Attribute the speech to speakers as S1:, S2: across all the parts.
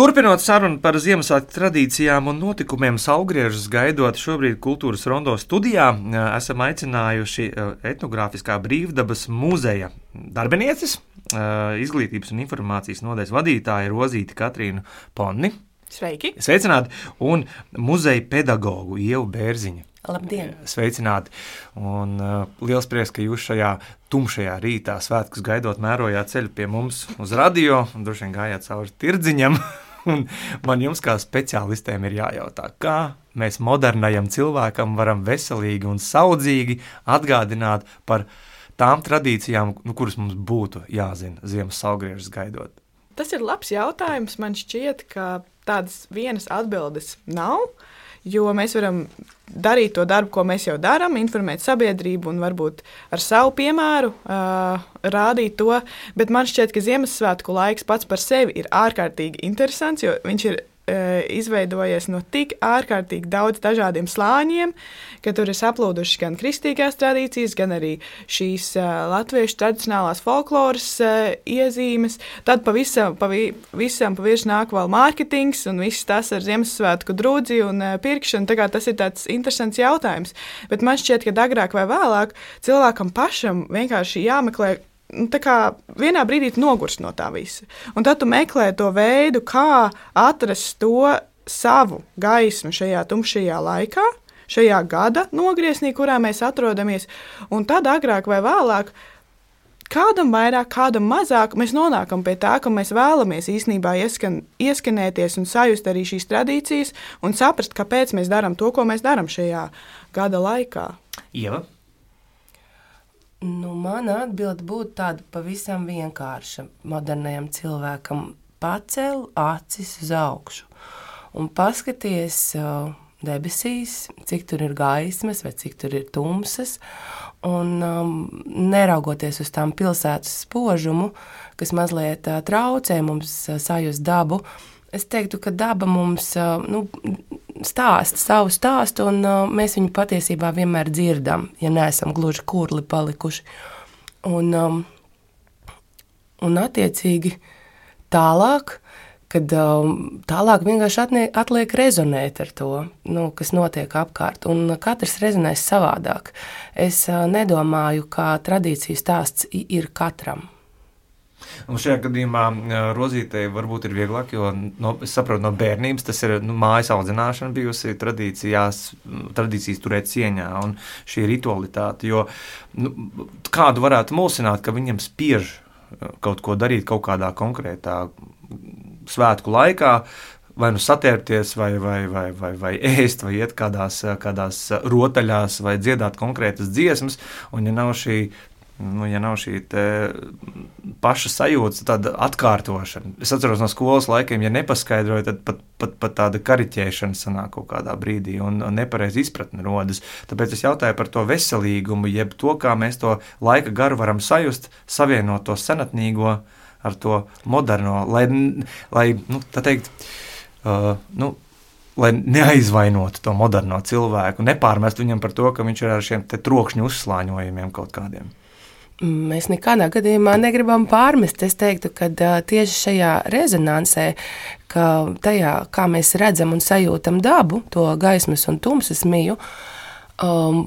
S1: Turpinot sarunu par Ziemassvētku tradīcijām un notikumiem, augriežus gaidot, šobrīd Kultūras Rondo studijā esam aicinājuši etnogrāfiskā brīvdabas muzeja darbinieces, izglītības un informācijas nodaļas vadītāja Rozīti Katrīnu Ponni.
S2: Sveiki!
S1: Sveicināti! Un muzeja pedagogu Ievu Bērziņu.
S2: Labdien!
S1: Sveicināti! Un uh, liels prieks, ka jūs šajā tumšajā rītā, svētkus gaidot, mērojāt ceļu pie mums uz radio un droši vien gājāt cauri tirdziņam. un man jums kā speciālistiem ir jājautā, kā mēs modernajam cilvēkam varam veselīgi un saudzīgi atgādināt par tām tradīcijām, nu, kuras mums būtu jāzina ziemas saugriežus gaidot.
S2: Tas ir labs jautājums. Man šķiet, ka tādas vienas atbildes nav. Jo mēs varam darīt to darbu, ko mēs jau darām, informēt sabiedrību un varbūt ar savu piemēru uh, rādīt to. Bet man šķiet, ka Ziemassvētku laiks pats par sevi ir ārkārtīgi interesants, jo viņš ir izveidojies no tik ārkārtīgi daudz dažādiem slāņiem, ka tur ir saplūdušas gan kristīgās tradīcijas, gan arī šīs uh, latviešu tradicionālās folkloras uh, iezīmes. Tad pavisam, pavi, visam pa virsmu nāk vēl mārketings un viss tas ar Ziemassvētku drūdzi un pirkšanu. Tas ir tāds interesants jautājums. Bet man šķiet, ka agrāk vai vēlāk cilvēkam pašam vienkārši jāmeklē nu, vienā brīdī nogurst no tā visa. Un tad tu meklē to veidu, kā atrast to savu gaismu šajā tumšajā laikā, šajā gada nogriezienī, kurā mēs atrodamies. Un tad agrāk vai vēlāk. Kādam vairāk, kādam mazāk, mēs nonākam pie tā, ka mēs vēlamies īstenībā ieskan, ieskanēties un sajust arī šīs tradīcijas un saprast, kāpēc mēs darām to, ko mēs darām šajā gada laikā.
S1: Ieva?
S3: Nu, mana atbilde būtu tāda pavisam vienkārša. Modernajam cilvēkam pacēl acis uz augšu un paskaties uh, debesīs, cik tur ir gaismas vai cik tur ir tumsas. Un um, neraugoties uz tām pilsētas spožumu, kas mazliet uh, traucē mums uh, sajust dabu, es teiktu, ka daba mums nu, stāsta savu stāstu, un mēs viņu patiesībā vienmēr dzirdam, ja neesam gluži kurli palikuši. Un, un attiecīgi tālāk, kad tālāk vienkārši atliek, rezonēt ar to, nu, kas notiek apkārt, un katrs rezonēs savādāk. Es nedomāju, ka tradīciju stāsts ir katram.
S1: Un šajā gadījumā rozītei varbūt ir vieglāk, jo no, es saprotu, no bērnības tas ir nu, mājas audzināšana bijusi tradīcijās, tradīcijas turēt cieņā un šī ritualitāte. Jo nu, kādu varētu mulsināt, ka viņam spiež kaut ko darīt kaut kādā konkrētā svētku laikā, vai nu satērpties, vai, vai, vai, vai, vai ēst, vai iet kādās, kādās rotaļās, vai dziedāt konkrētas dziesmas. Un, ja nav šī nu, ja nav šī paša sajūta, tad atkārtošana. Es atceros no skolas laikiem, ja nepaskaidroju, tad pat, pat, pat tāda kariķēšana sanāk kaut kādā brīdī, un nepareizi izpratne rodas. Tāpēc es jautāju par to veselīgumu, jeb to, kā mēs to laika garu varam sajust, savienot to senatnīgo ar to moderno, lai, lai nu, tā teikt, uh, nu, lai neaizvainotu to moderno cilvēku, nepārmest viņam par to, ka viņš ir ar šiem trokšņu uzslāņojumiem kaut kādiem.
S3: Mēs nekādā gadījumā negribam pārmest. Es teiktu, ka tieši šajā rezonansē, ka tajā, kā mēs redzam un sajūtam dabu, to gaismas un tumsas miju, um,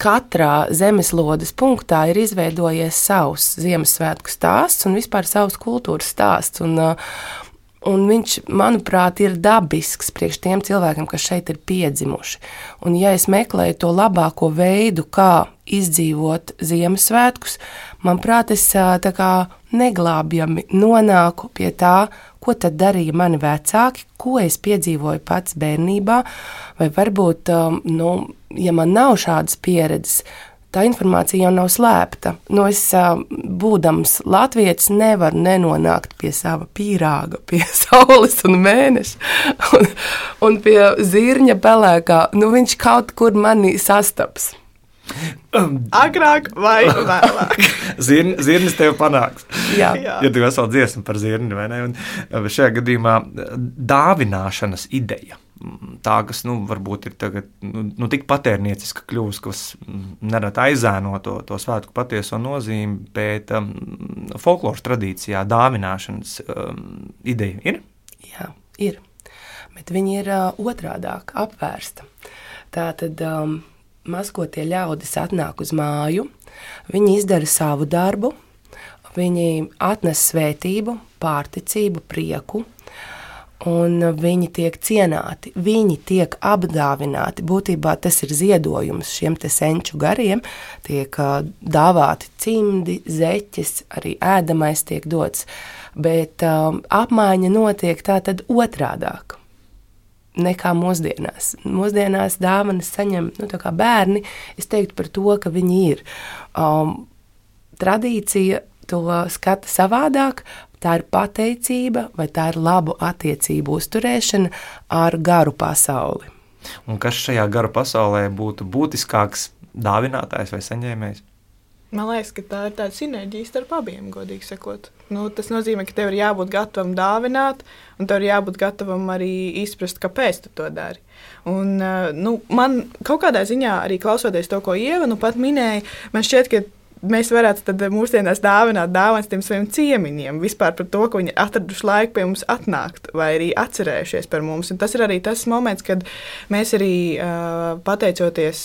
S3: katrā zemeslodes punktā ir izveidojies savs Ziemassvētku stāsts un vispār savs kultūras stāsts. Un, uh, Un viņš, manuprāt, ir dabisks priekš tiem cilvēkiem, kas šeit ir piedzimuši. Un, ja es meklēju to labāko veidu, kā izdzīvot Ziemassvētkus, manuprāt, es tā kā neglābjami nonāku pie tā, ko tad darīja mani vecāki, ko es piedzīvoju pats bērnībā, vai varbūt, nu, ja man nav šādas pieredzes, tā informācija jau nav slēpta. Nu, es, būdams Latvijas, nevaru nenonākt pie sava pīrāga, pie saules un mēneša un, un pie zirņa pelēkā. Nu, viņš kaut kur mani sastaps.
S2: Agrāk vai vēlāk.
S1: Zirn, zirnis tev panāks.
S3: Jā,
S1: Jā. ja tu vesel dziesmu par zirni, vai ne? Un šajā gadījumā dāvināšanas ideja tā, kas nu, varbūt ir tagad, nu, nu, tik patērnieciska kļuvusi, kas nereti aizēno to, to svētku patieso nozīmi, bet um, folkloras tradīcijā dāvināšanas um, ideja ir.
S3: Jā. Ir. Bet viņi ir uh, otrādāk apvērsta. Tātad um, maskotie ļaudis atnāk uz māju, viņi izdara savu darbu, viņi atnes svētību, pārticību, prieku, un viņi tiek cienāti, viņi tiek apdāvināti. Būtībā tas ir ziedojums šiem senču gariem. Tiek dāvāti cimdi, zeķes, arī ēdamais tiek dots, bet um, apmaiņa notiek tā tad otrādāk. Nekā mūsdienās. Mūsdienās dāvanas saņem nu, bērni. Es teiktu par to, ka viņi ir. Um, tradīcija to skata savādāk, tā ir pateicība vai tā ir labu attiecību uzturēšana ar garu pasauli.
S1: Un kas šajā garu pasaulē būtu būtiskāks dāvinātājs vai saņēmējs?
S2: Man liekas, ka tā ir tāda sinerģija starp abiem, godīgi sakot. Nu, tas nozīmē, ka tev ir jābūt gatavam dāvināt, un tev ir jābūt gatavam arī izprast, kāpēc tu to dari. Un, nu, man kaut kādā ziņā, arī klausoties to, ko Ieva nu pat minēja, man šķiet, ka mēs varētu tad mūsdienās dāvināt dāvanas tiem saviem ciemiņiem, vispār par to, ka viņi atraduši laiku pie mums atnākt, vai arī atcerējušies par mums. Un tas ir arī tas moments, kad mēs arī pateicoties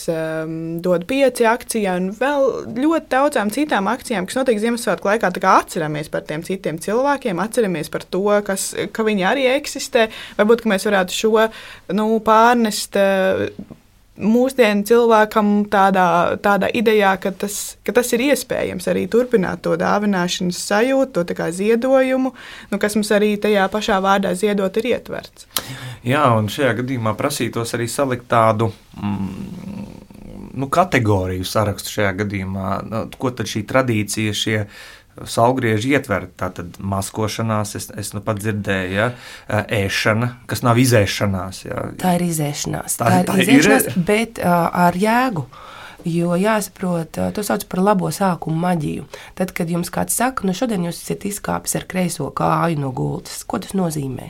S2: dod pieci akcijā un vēl ļoti daudzām citām akcijām, kas notiek Ziemassvētku laikā, atceramies par tiem citiem cilvēkiem, atceramies par to, kas, ka viņi arī eksistē. Varbūt mēs varētu šo nu, pārnest mūsdienu cilvēkam tādā, tādā idejā, ka tas, ka tas ir iespējams arī turpināt to dāvināšanas sajūtu, to ziedojumu, nu, kas mums arī tajā pašā vārdā ziedot ir ietverts.
S1: Jā, un šajā gadījumā prasītos arī salikt tādu. Mm, Nu, kategoriju sarakstu šajā gadījumā, nu, ko tad šī tradīcija, šie uh, Saulgrieži ietver tātad maskošanās, es, es nu pat dzirdēju, ja, ēšana, kas nav izēšanās. Ja.
S3: Tā ir izēšanās. Tā, tā ir tā izēšanās, ir... bet uh, ar jēgu. Jo jāsaprot, to sauc par labo sākumu maģiju. Tad, kad jums kāds saka, nu šodien jūs esat izkāpis ar kreiso kāju no gultas, ko tas nozīmē?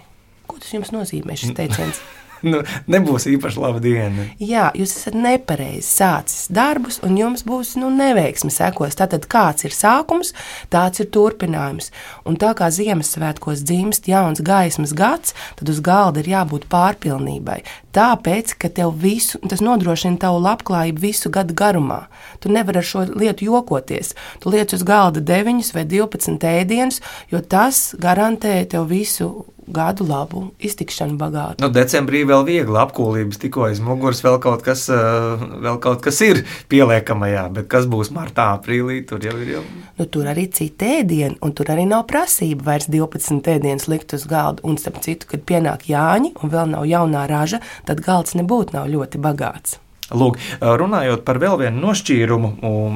S3: Ko tas jums nozīmē, šis teiciens?
S1: nu, nebūs īpaši laba diena.
S3: Jā, jūs esat nepareizi sācis darbus, un jums būs nu, neveiksme sekos. Tātad, kāds ir sākums, tāds ir turpinājums. Un tā kā Ziemassvētkos dzimst jauns gaismas gads, tad uz galda ir jābūt pārpilnībai. Tāpēc, ka tev visu, tas nodrošina tavu labklājību visu gadu garumā. Tu nevari ar šo lietu jokoties. Tu liec uz galda 9 vai 12 ēdienus, jo tas garantē tev visu gadu labu iztikšanu bagātu.
S1: Nu, decembrī vēl viegli apkūlības, tikko aiz muguras vēl kaut kas, eh, vēl kaut kas ir pieliekamajā, bet kas būs martā, aprīlī, tur jau ir jau.
S3: Nu, tur arī citi ēdieni, un tur arī nav prasība vairs 12 ēdienas likt uz galda. Un starp citu, kad pienāk Jāņi un vēl nav jaunā raža, tad galds nebūtu nav ļoti bagāts.
S1: Lūk, runājot par vēl vienu nošķīrumu,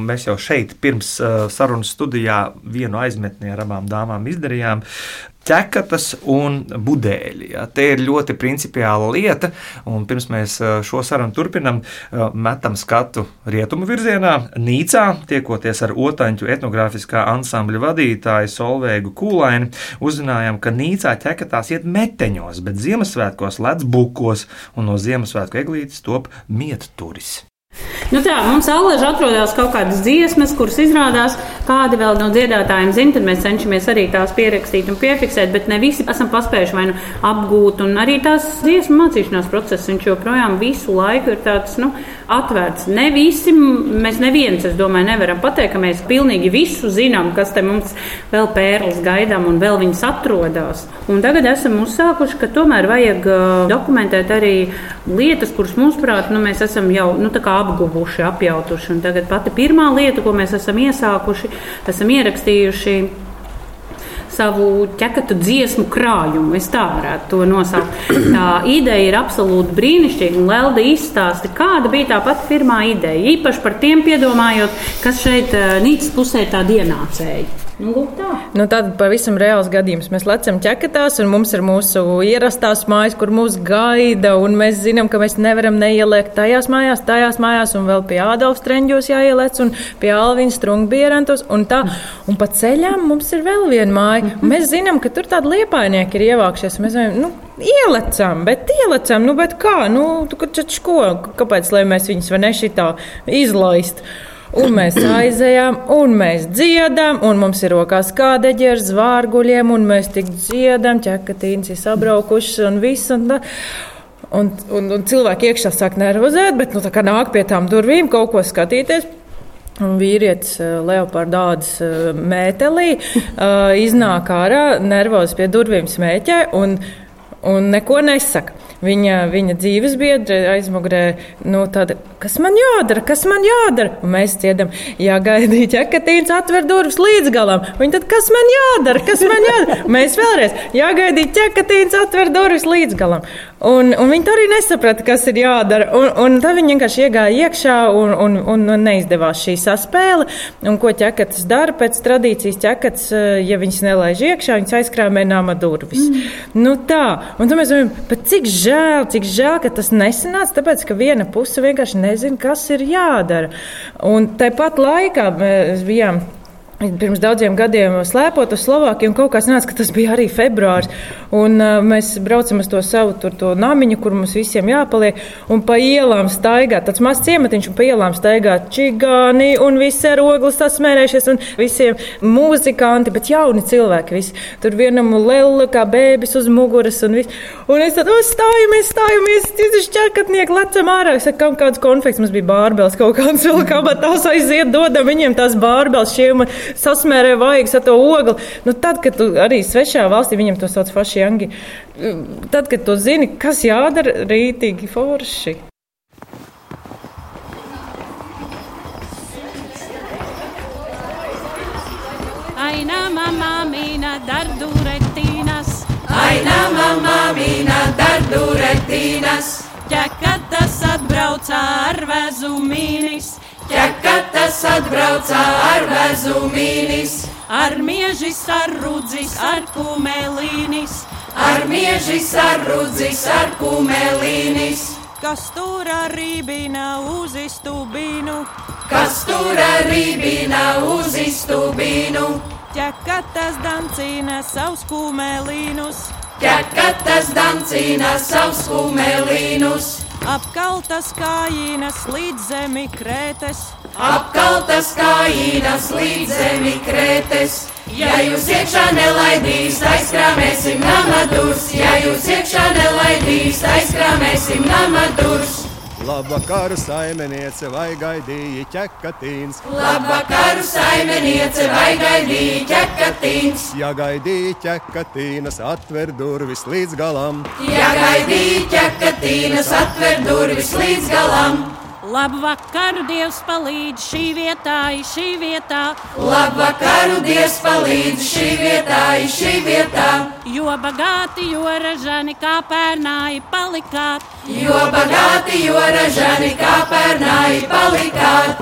S1: mēs jau šeit pirms sarunas studijā vienu aizmetni ar abām dāmām izdarījām ķekatas un budēļi. Ja. Te ir ļoti principiāla lieta, un pirms mēs šo sarunu turpinām, metam skatu rietumu virzienā. Nīcā, tiekoties ar otaņu etnogrāfiskā ansambļa vadītāju Solveigu Kūlaini, uzzinājām, ka Nīcā ķekatās iet meteņos, bet Ziemassvētkos ledz bukos, un no Ziemassvētku eglītes top mieturis.
S4: Nu tā, mums allaži atrodas kaut kādas dziesmas, kuras izrādās, kādi vēl no dziedātājiem zina, tad mēs cenšamies arī tās pierakstīt un piefiksēt, bet ne visi esam paspējuši vai nu apgūt, un arī tās dziesmu mācīšanās process, viņš joprojām visu laiku ir tāds, nu, atvērts. Ne visi, mēs neviens, es domāju, nevaram pateikt, ka mēs pilnīgi visu zinām, kas te mums vēl pērlis gaidām un vēl viņas atrodas. Un tagad esam uzsākuši, ka tomēr vajag dokumentēt arī lietas, kuras mums prāt, nu, mēs esam jau, nu, tā kā apguvuši, apjautuši. Un tagad pati pirmā lieta, ko mēs esam iesākuši, esam ierakstījuši savu ķekatu dziesmu krājumu. Es tā varētu to nosaukt. Tā ideja ir absolūti brīnišķīga. Lelda izstāsta, kāda bija tā pati pirmā ideja. Īpaši par tiem piedomājot, kas šeit eh, Nīcas pusē tādi ienācēji. Nu, tā.
S5: Nu, tad pavisam reāls gadījums. Mēs lecam ķekatās, un mums ir mūsu ierastās mājas, kur mūs gaida. Mēs zinām, ka mēs nevaram neieliekt tajās mājās, tajās mājās, un vēl pie Ādolfa streņģos jāieliec, un pie Alviņas strungbierantos. Un, tā. un pa ceļām mums ir vēl viena māja. Mēs zinām, ka tur tādi liepainieki ir ievākšies. Mēs zinām, nu, Ielecam, bet ielecam, nu, bet kā? Nu, tu, ko, kāpēc lai mēs viņus vai ne šitā izlaist? Un mēs aizējām, un mēs dziedam, un mums ir rokās kādeģi ar zvārguļiem, un mēs tik dziedam, ķekatīns ir sabraukušas un viss. Un tā. Un, un, un cilvēki iekšā sāk nervozēt, bet nu, nāk pie tām durvīm kaut ko skatīties. Un vīrietis Leopardādas mētelī uh, iznāk ārā, nervozs pie durvīm smēķē un, un neko nesaka. Viņa, viņa dzīves biedra aizmugurē, nu, tāda, kas man jādara, kas man jādara? Un mēs dziedam, jāgaidīja ķekatīns atver durvis līdz galam. Viņa tad, kas man jādara, kas man jādara? Mēs vēlreiz, jāgaidīja ķekatīns atver durvis līdz galam. Un, un viņi arī nesaprata, kas ir jādara. Un, un tad viņi vienkārši iegāja iekšā un, un, un neizdevās šī saspēle. Un ko ķekats dara pēc tradīcijas? Ķekats, eh, ja viņas nelaiž iekšā, viņas aizkrāmē nama durvis. Mm. Nu tā, un tad mēs domājam, cik žēl, cik žēl, ka tas nesanāca, tāpēc, ka viena puse vienkārši nezina, kas ir jādara. Un tāpat laikā mēs bijām Pirms daudziem gadiem slēpot uz Slovākiju, un kaut kā sanāca, ka tas bija arī februāris. Un, uh, mēs braucam uz to savu tur, to namiņu, kur mums visiem jāpaliek, un pa ielām staigā. Tas mazs ciematiņš, un pa ielām staigā čigāni, un visi ar ogles sasmērējušies, un visiem muzikanti, bet jauni cilvēki. Visi. Tur vienam lelu kā bēbis uz muguras, un, viss. un es tad stājamies, stājamies, tas šķērkatnieki lecam ārā. Es saku, kāds konflikts mums bija bārbels, kaut kāds vēl kabatās aiziet, dodam viņiem tās bārbels šiem sasmērē vaigas ar to ogli. Nu, tad, kad tu arī svešā valstī, viņam to sauc fašiangi, tad, kad tu zini, kas jādara, rītīgi forši.
S6: Aina mamma mina dardurettīnas,
S7: Aina mamma mina dardurettīnas,
S6: ķekatas atbrauca ar vezumīnis,
S7: ķekatas atbrauca ar vezumīnis,
S6: ar miežis, ar rudzis, ar kumelīnis,
S7: ar miežis, ar rudzis, ar kumelīnis,
S6: kas tur rībina uz istubīnu,
S7: kas tur rībina uz istubīnu,
S6: ķekatas dancina savus kumelīnus,
S7: ķekatas dancina savus kumelīnus,
S6: apkaltas kājinas līdz zemi krētes,
S7: apkaltas kājinas līdz zemi krētes. Ja jūs iekšā nelaidīs, aizkrāmēsim namadurs, ja jūs iekšā nelaidīs, aizkrāmēsim namadurs.
S8: Labvakar, saimniece, vai gaidīji ķekatīns?
S7: Labvakar, saimniece, vai gaidīji ķekatīns?
S8: Ja gaidīji ķekatīnas, atver durvis līdz galam.
S7: Ja gaidīji ķekatīnas, atver durvis līdz galam.
S6: Labvakar, Dievs palīdz šī vietā, šī vietā,
S7: Labvakar, Dievs palīdz šī vietā, šī vietā.
S6: jo bagāti, jo ražani kā pērnāji palikāt.
S7: Jo bagāti, jo ražani kā pērnāji palikāt.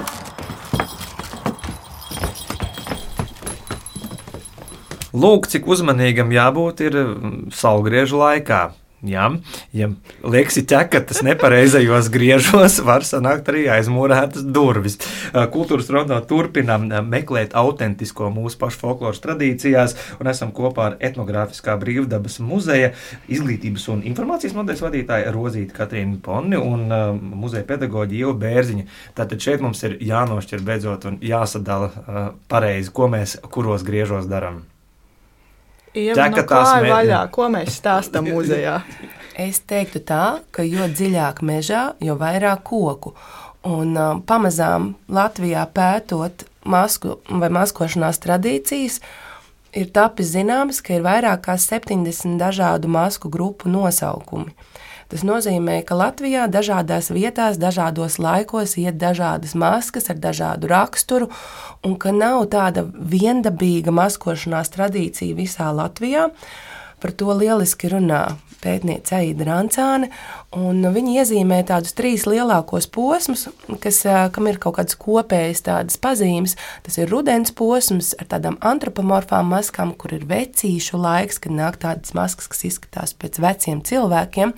S1: Lūk, cik uzmanīgam jābūt ir mm, saulgriežu laikā. Ja, ja liekas, ķeka, tas nepareizajos griežos, var sanākt arī aizmūrētas durvis. Kultūras rondo turpinām meklēt autentisko mūsu pašu folkloras tradīcijās, un esam kopā ar etnogrāfiskā brīvdabas muzeja izglītības un informācijas nodaļas vadītāju Rozīti Katrīnu Ponni un muzeja pedagoģi Ieva Bērziņa. Tātad šeit mums ir jānošķir beidzot un jāsadala pareizi, ko mēs kuros griežos darām.
S2: Ieva, no
S1: Ķekatās
S2: kāja
S1: mē-
S2: vaļā, ko mēs stāstam muzejā?
S3: Es teiktu tā, ka jo dziļāk mežā, jo vairāk koku. Un um, pamazām Latvijā pētot masku vai maskošanās tradīcijas, ir tapis zināms, ka ir vairāk kā 70 dažādu masku grupu nosaukumi. Tas nozīmē, ka Latvijā dažādās vietās, dažādos laikos iet dažādas maskas ar dažādu raksturu, un ka nav tāda viendabīga maskošanās tradīcija visā Latvijā. Par to lieliski runā pētniece Aida Rančāne. Viņa iezīmē tādus trīs lielākos posmus, kas, kam ir kaut kādas kopējas tādas pazīmes. Tas ir rudens posms ar tādām antropomorfām maskām, kur ir vecīšu laiks, kad nāk tādas maskas, kas izskatās pēc veciem cilvēkiem.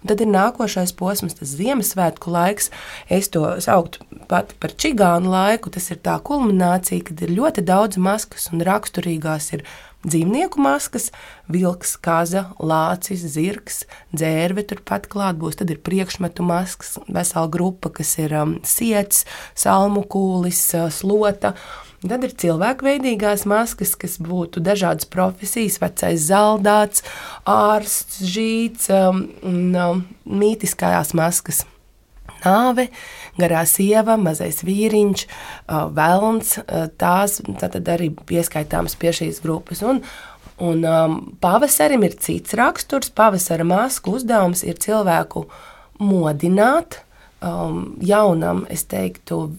S3: Un tad ir nākošais posms, tas Ziemassvētku laiks. Es to sauktu pat par čigānu laiku. Tas ir tā kulminācija, kad ir ļoti daudz maskas un raksturīgās ir dzīvnieku maskas, vilks, kaza, lācis, zirgs, dzērve turpat klāt būs. Tad ir priekšmetu maskas, vesela grupa, kas ir um, siets, salmu kūlis, uh, slota. Tad ir cilvēkveidīgās maskas, kas būtu dažādas profesijas, vecais zaldāts, ārsts, žīts um, un um, mītiskās maskas nāve, garā sieva, mazais vīriņš, velns. Tās arī pieskaitāmas pie šīs grupas. Un, un um, pavasarim ir cits raksturs. Pavasara masku uzdevums ir cilvēku modināt um, jaunam, es teiktu,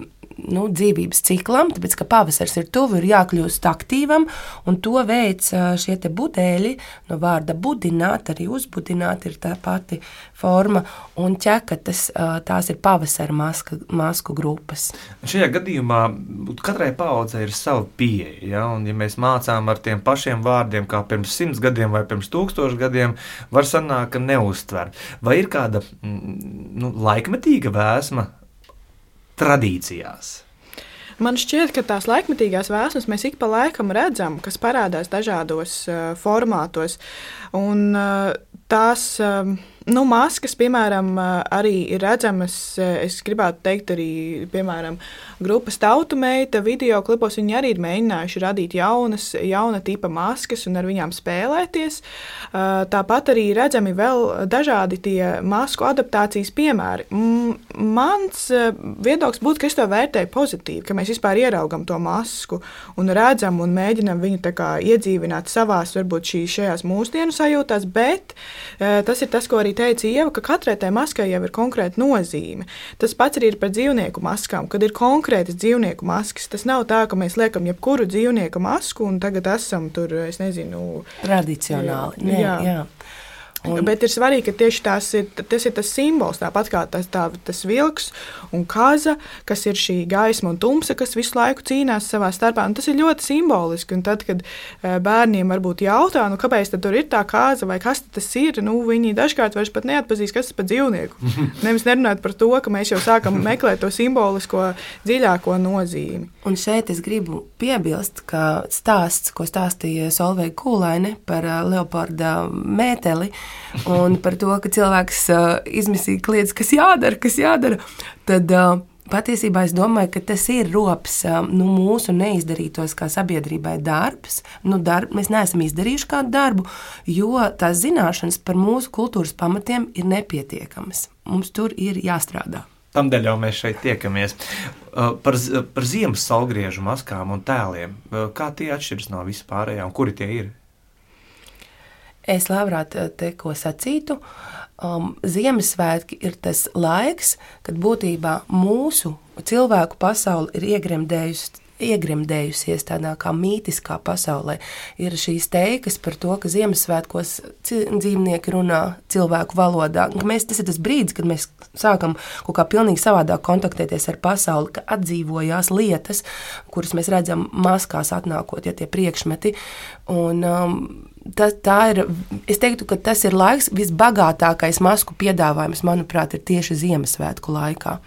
S3: nu, dzīvības ciklam, tāpēc ka pavasaris ir tuvu, ir jākļūst aktīvam, un to veids šie budeļi, no vārda budināt, arī uzbudināt ir tā pati forma, un ķekatas tās ir pavasara maska, masku grupas.
S1: Šajā gadījumā katrai paudzei ir sava pieeja, ja? un ja mēs mācām ar tiem pašiem vārdiem, kā pirms simts gadiem vai pirms tūkstošu gadiem, var sanākt, ka neuztver. Vai ir kāda nu, laikmetīga vēsma tradīcijās.
S2: Man šķiet, ka tās laikmetīgās vēsmas mēs ik pa laikam redzam, kas parādās dažādos uh, formātos. Un, uh, tās uh, nu, maskas, piemēram, arī ir redzamas. Es gribētu teikt, arī piemēram, grupas tautu meita video klipos. Viņi arī ir mēģinājuši radīt jaunas, jauna tipa maskas un ar viņām spēlēties. Tāpat arī redzami vēl dažādi tie masku adaptācijas piemēri. Mans viedoklis būtu, ka es to vērtēju pozitīvi, ka mēs vispār ieraugam to masku un redzam un mēģinam viņu iedzīvināt savās, varbūt šī, šajās mūsdienu sajūtās, bet tas ir tas, ko arī teica Ieva, ka katrai tai maskai jau ir konkrēta nozīme. Tas pats arī ir par dzīvnieku maskām, kad ir konkrētas dzīvnieku maskas. Tas nav tā, ka mēs liekam jebkuru dzīvnieku masku un tagad esam tur, es nezinu,
S3: tradicionāli. Jā, jā. jā.
S2: Un... Bet ir svarīgi, ka tieši tas ir, tas ir tas simbols, tāpat kā tas, tā, tas vilks un kaza, kas ir šī gaisma un tumsa, kas visu laiku cīnās savā starpā. Un tas ir ļoti simboliski. Un tad, kad eh, bērniem varbūt jautā, nu, kāpēc tur ir tā kāza vai kas tas ir, nu, viņi dažkārt vairs pat neatpazīst, kas tas par dzīvnieku. Nevis nerunāt par to, ka mēs jau sākam meklēt to simbolisko dziļāko nozīmi.
S3: Un šeit es gribu piebilst, ka stāsts, ko stāstīja Solveig Kūlaine par uh, Leopolda mēteli un par to, ka cilvēks uh, izmisīgi kliedz, kas jādara, kas jādara, tad uh, patiesībā es domāju, ka tas ir rops nu, mūsu neizdarītos kā sabiedrībai darbs. Nu, darb, mēs neesam izdarījuši kādu darbu, jo tās zināšanas par mūsu kultūras pamatiem ir nepietiekamas. Mums tur ir jāstrādā.
S1: Tādēļ jau mēs šeit tiekamies. Uh, par, par ziemas salgriežu maskām un tēliem. Uh, kā tie atšķiras no vispārējām, kuri tie ir?
S3: Es labprāt te ko sacītu. Um, Ziemassvētki ir tas laiks, kad būtībā mūsu cilvēku pasaule ir iegremdējusi iegremdējusies tādā kā mītiskā pasaulē. Ir šīs teikas par to, ka Ziemassvētkos dzīvnieki runā cilvēku valodā. Mēs, tas ir tas brīdis, kad mēs sākam kaut kā pilnīgi savādāk kontaktēties ar pasauli, ka atdzīvojās lietas, kuras mēs redzam maskās atnākot, ja tie priekšmeti. Un, um, Tā, tā ir, es teiktu, ka tas ir laiks, visbagātākais masku piedāvājums, manuprāt, ir tieši Ziemassvētku laikā.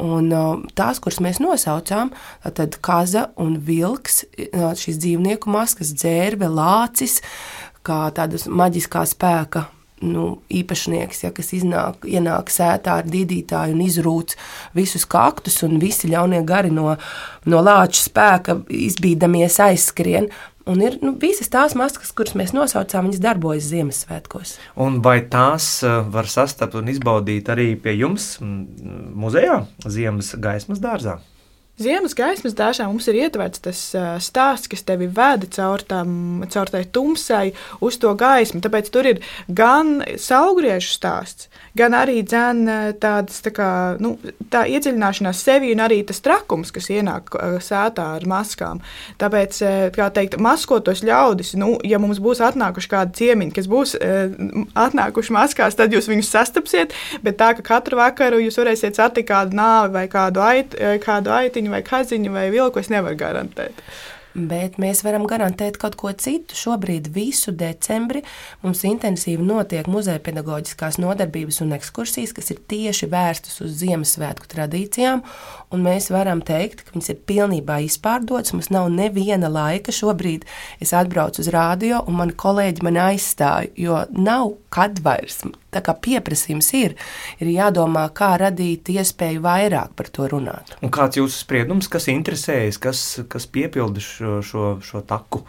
S3: Un, uh, tās, kuras mēs nosaucām, tad kaza un vilks, uh, šīs dzīvnieku maskas, dzērve, lācis, kā tādas maģiskā spēka nu, īpašnieks, ja, kas iznāk, ienāk sētā ar dīdītāju un izrūc visus kaktus, un visi ļaunie gari no, no lāča spēka izbīdamies aizskrien. Un ir nu, visas tās maskas, kuras mēs nosaucām, viņas darbojas Ziemassvētkos.
S1: Un vai tās eh, var sastapt un izbaudīt arī pie jums muzejā, Ziemas gaismas dārzā?
S2: Ziemas gaismas dārzā mums ir ietverts tas stāsts, kas tevi veda caur, tam, caur tai tumsai uz to gaismu. Tāpēc tur ir gan saugriežu stāsts, gan arī dzēn, tāds, tā, kā, nu, tā iedziļināšanās sevi un arī tas trakums, kas ienāk sētā ar maskām. Tāpēc, kā teikt, maskotos ļaudis, nu, ja mums būs atnākuši kādi ciemiņi, kas būs atnākuši maskās, tad jūs viņus sastapsiet, bet tā, ka katru vakaru jūs varēsiet satikt kādu nāvi vai kādu, ait, kādu aitiņu vai kaziņu vai vilku, es nevaru garantēt.
S3: bet mēs varam garantēt kaut ko citu. Šobrīd visu decembri mums intensīvi notiek muzeja pedagoģiskās nodarbības un ekskursijas, kas ir tieši vērstas uz Ziemassvētku tradīcijām, mēs varam teikt, ka viņas ir pilnībā izpārdotas. Mums nav neviena laika šobrīd. Es atbraucu uz rādio, un mani kolēģi mani aizstāja, jo nav kad vairs. Tā kā pieprasījums ir, ir jādomā, kā radīt iespēju vairāk par to runāt.
S1: Un kāds ir jūsu spriedums, kas interesējas, kas, kas piepilda šo, šo, šo taku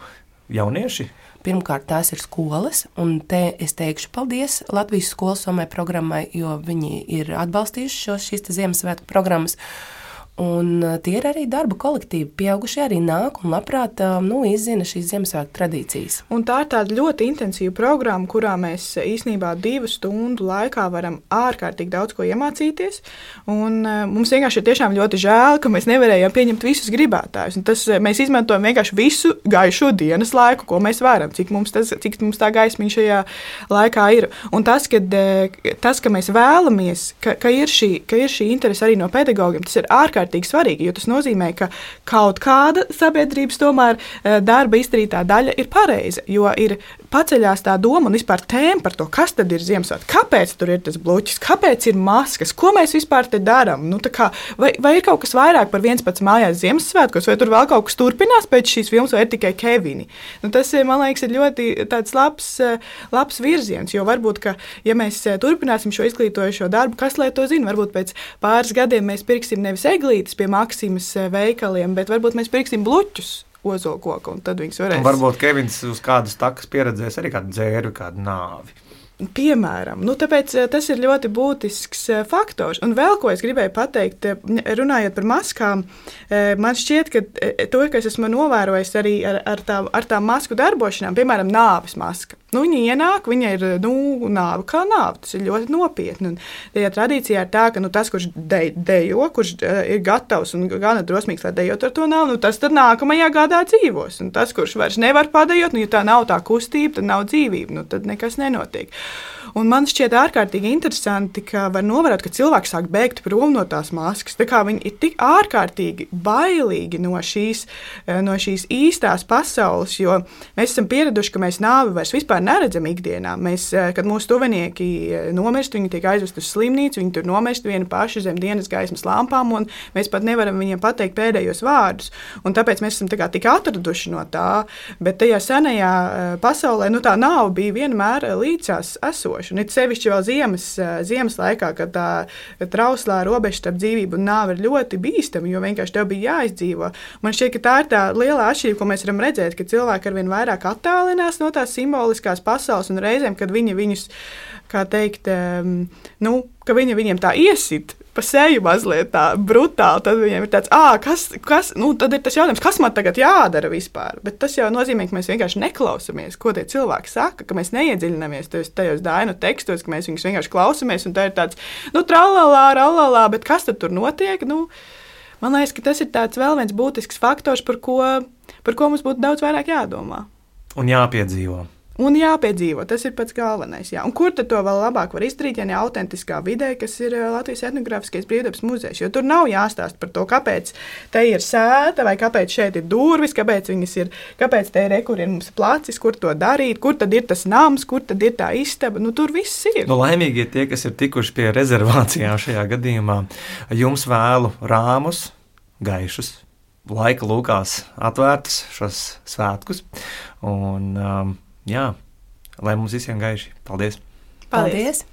S1: jaunieši?
S3: Pirmkārt, tās ir skolas, un te es teikšu paldies Latvijas skolas somai programmai, jo viņi ir atbalstījuši šo, šīs Ziemassvētku programmas. Un tie ir arī darba kolektīvi. Pieaugušie arī nāk un labprāt nu, izzina šīs Ziemassvētku tradīcijas.
S2: Un tā ir tāda ļoti intensīva programma, kurā mēs īsnībā divu stundu laikā varam ārkārtīgi daudz ko iemācīties. Un, mums vienkārši ir tiešām ļoti žēl, ka mēs nevarējām pieņemt visus gribētājus. Un tas, mēs izmantojam vienkārši visu gaišo dienas laiku, ko mēs varam, cik mums, tas, cik mums tā gaismiņa šajā laikā ir. Un tas, kad, tas ka mēs vēlamies, ka, ka, ir šī, ka ir šī interese arī no pedagogiem, tas ir ārkārtīgi ārkārtīgi svarīgi, jo tas nozīmē, ka kaut kāda sabiedrības tomēr eh, darba izdarītā daļa ir pareiza. Jo ir paceļās tā doma un vispār tēma par to, kas tad ir Ziemassvētku, kāpēc tur ir tas bloķis, kāpēc ir maskas, ko mēs vispār te darām. Nu, kā, vai, vai ir kaut kas vairāk par viens pats mājās Ziemassvētkos, vai tur vēl kaut kas turpinās pēc šīs filmas, vai ir tikai Kevini. Nu, tas, eh, man liekas, ir ļoti labs, eh, labs virziens, jo varbūt, ka, ja mēs turpināsim šo izglītojošo darbu, kas lai to zina, varbūt pēc pāris gadiem mēs pirksim nevis egli, eglītes pie Maksimas eh, veikaliem, bet varbūt mēs pirksim bluķus ozolkoku, un tad viņas varēs.
S1: Un varbūt Kevins uz kādas takas pieredzēs arī kādu dzēru, kādu nāvi.
S2: Piemēram, nu, tāpēc, eh, tas ir ļoti būtisks eh, faktors. Un vēl ko es gribēju pateikt, runājot par maskām, man šķiet, ka to, kas esmu novērojis arī ar, ar, tā, ar tām masku darbošanām, piemēram, nāves maska. Nu, viņa ienāk, viņa ir nu, nāve kā nāve. Tas ir ļoti nopietni. Ja tradīcijā ir tā, ka nu, tas, kurš de, dejo, kurš uh, ir gatavs un gana drosmīgs, lai dejot ar to nav, nu, tas nākamajā gadā dzīvos. Un tas, kurš vairs nevar padejot, nu, ja tā nav tā kustība, tad nav dzīvība, nu, tad nekas nenotiek. Un man šķiet ārkārtīgi interesanti, ka var novērot, ka cilvēki sāk bēgt prom no tās maskas. Tā viņi ir tik ārkārtīgi bailīgi no šīs, eh, no šīs īstās pasaules, jo mēs esam pieraduši, ka mēs nāvi vairs neredzam ikdienā. Mēs, eh, kad mūsu tuvinieki eh, nomirst, viņi tiek aizvest uz slimnīcu, viņi tur nomirst vieni paši zem dienas gaismas lampām, un mēs pat nevaram viņiem pateikt pēdējos vārdus. Un tāpēc mēs esam tā tik atraduši no tā. Bet tajā senajā pasaulē nu, tā nav bija vienmēr līdzās esoša. Un it sevišķi vēl ziemas, ziemas laikā, kad tā trauslā robeža starp dzīvību un nāvi ir ļoti bīstama, jo vienkārši tev bija jāizdzīvo. Man šķiet, ka tā ir tā liela atšķirība, ko mēs varam redzēt, ka cilvēki arvien vairāk attālinās no tās simboliskās pasaules un reizēm, kad viņi viņus, kā teikt, nu, ka viņi viņiem tā iesit pa seju mazliet tā brutāli. Tad viņiem ir tāds, ah, kas, kas, nu, tad ir tas jautājums, kas man tagad jādara vispār. Bet tas jau nozīmē, ka mēs vienkārši neklausāmies, ko tie cilvēki saka, ka mēs neiedziļināmies tajos, tajos dainu tekstos, ka mēs viņus vienkārši klausāmies. Un tā ir tāds, nu, tralalā, ralalā, bet kas tad tur notiek? Nu, man liekas, ka tas ir vēl viens būtisks faktors, par ko, par ko mums būtu daudz vairāk jādomā.
S1: Un jāpiedzīvo.
S2: Un jāpiedzīvo, tas ir pats galvenais. Jā. Un kur to vēl labāk var izdarīt, ja ne autentiskā vidē, kas ir Latvijas etnogrāfiskais brīvdabas muzejs? Jo tur nav jāstāsta par to, kāpēc te ir sēta, vai kāpēc šeit ir durvis, kāpēc viņas ir, kāpēc te ir rekur ir mums placis, kur to darīt, kur tad ir tas nams, kur tad ir tā istaba. Nu, tur viss ir.
S1: Nu, laimīgi ir tie, kas ir tikuši pie rezervācijām šajā gadījumā. Jums vēlu rāmus, gaišus. Laika lūkās atvērtas šos svētkus. Un, um, jā, lai mums visiem gaiši. Paldies!
S3: Paldies! Paldies.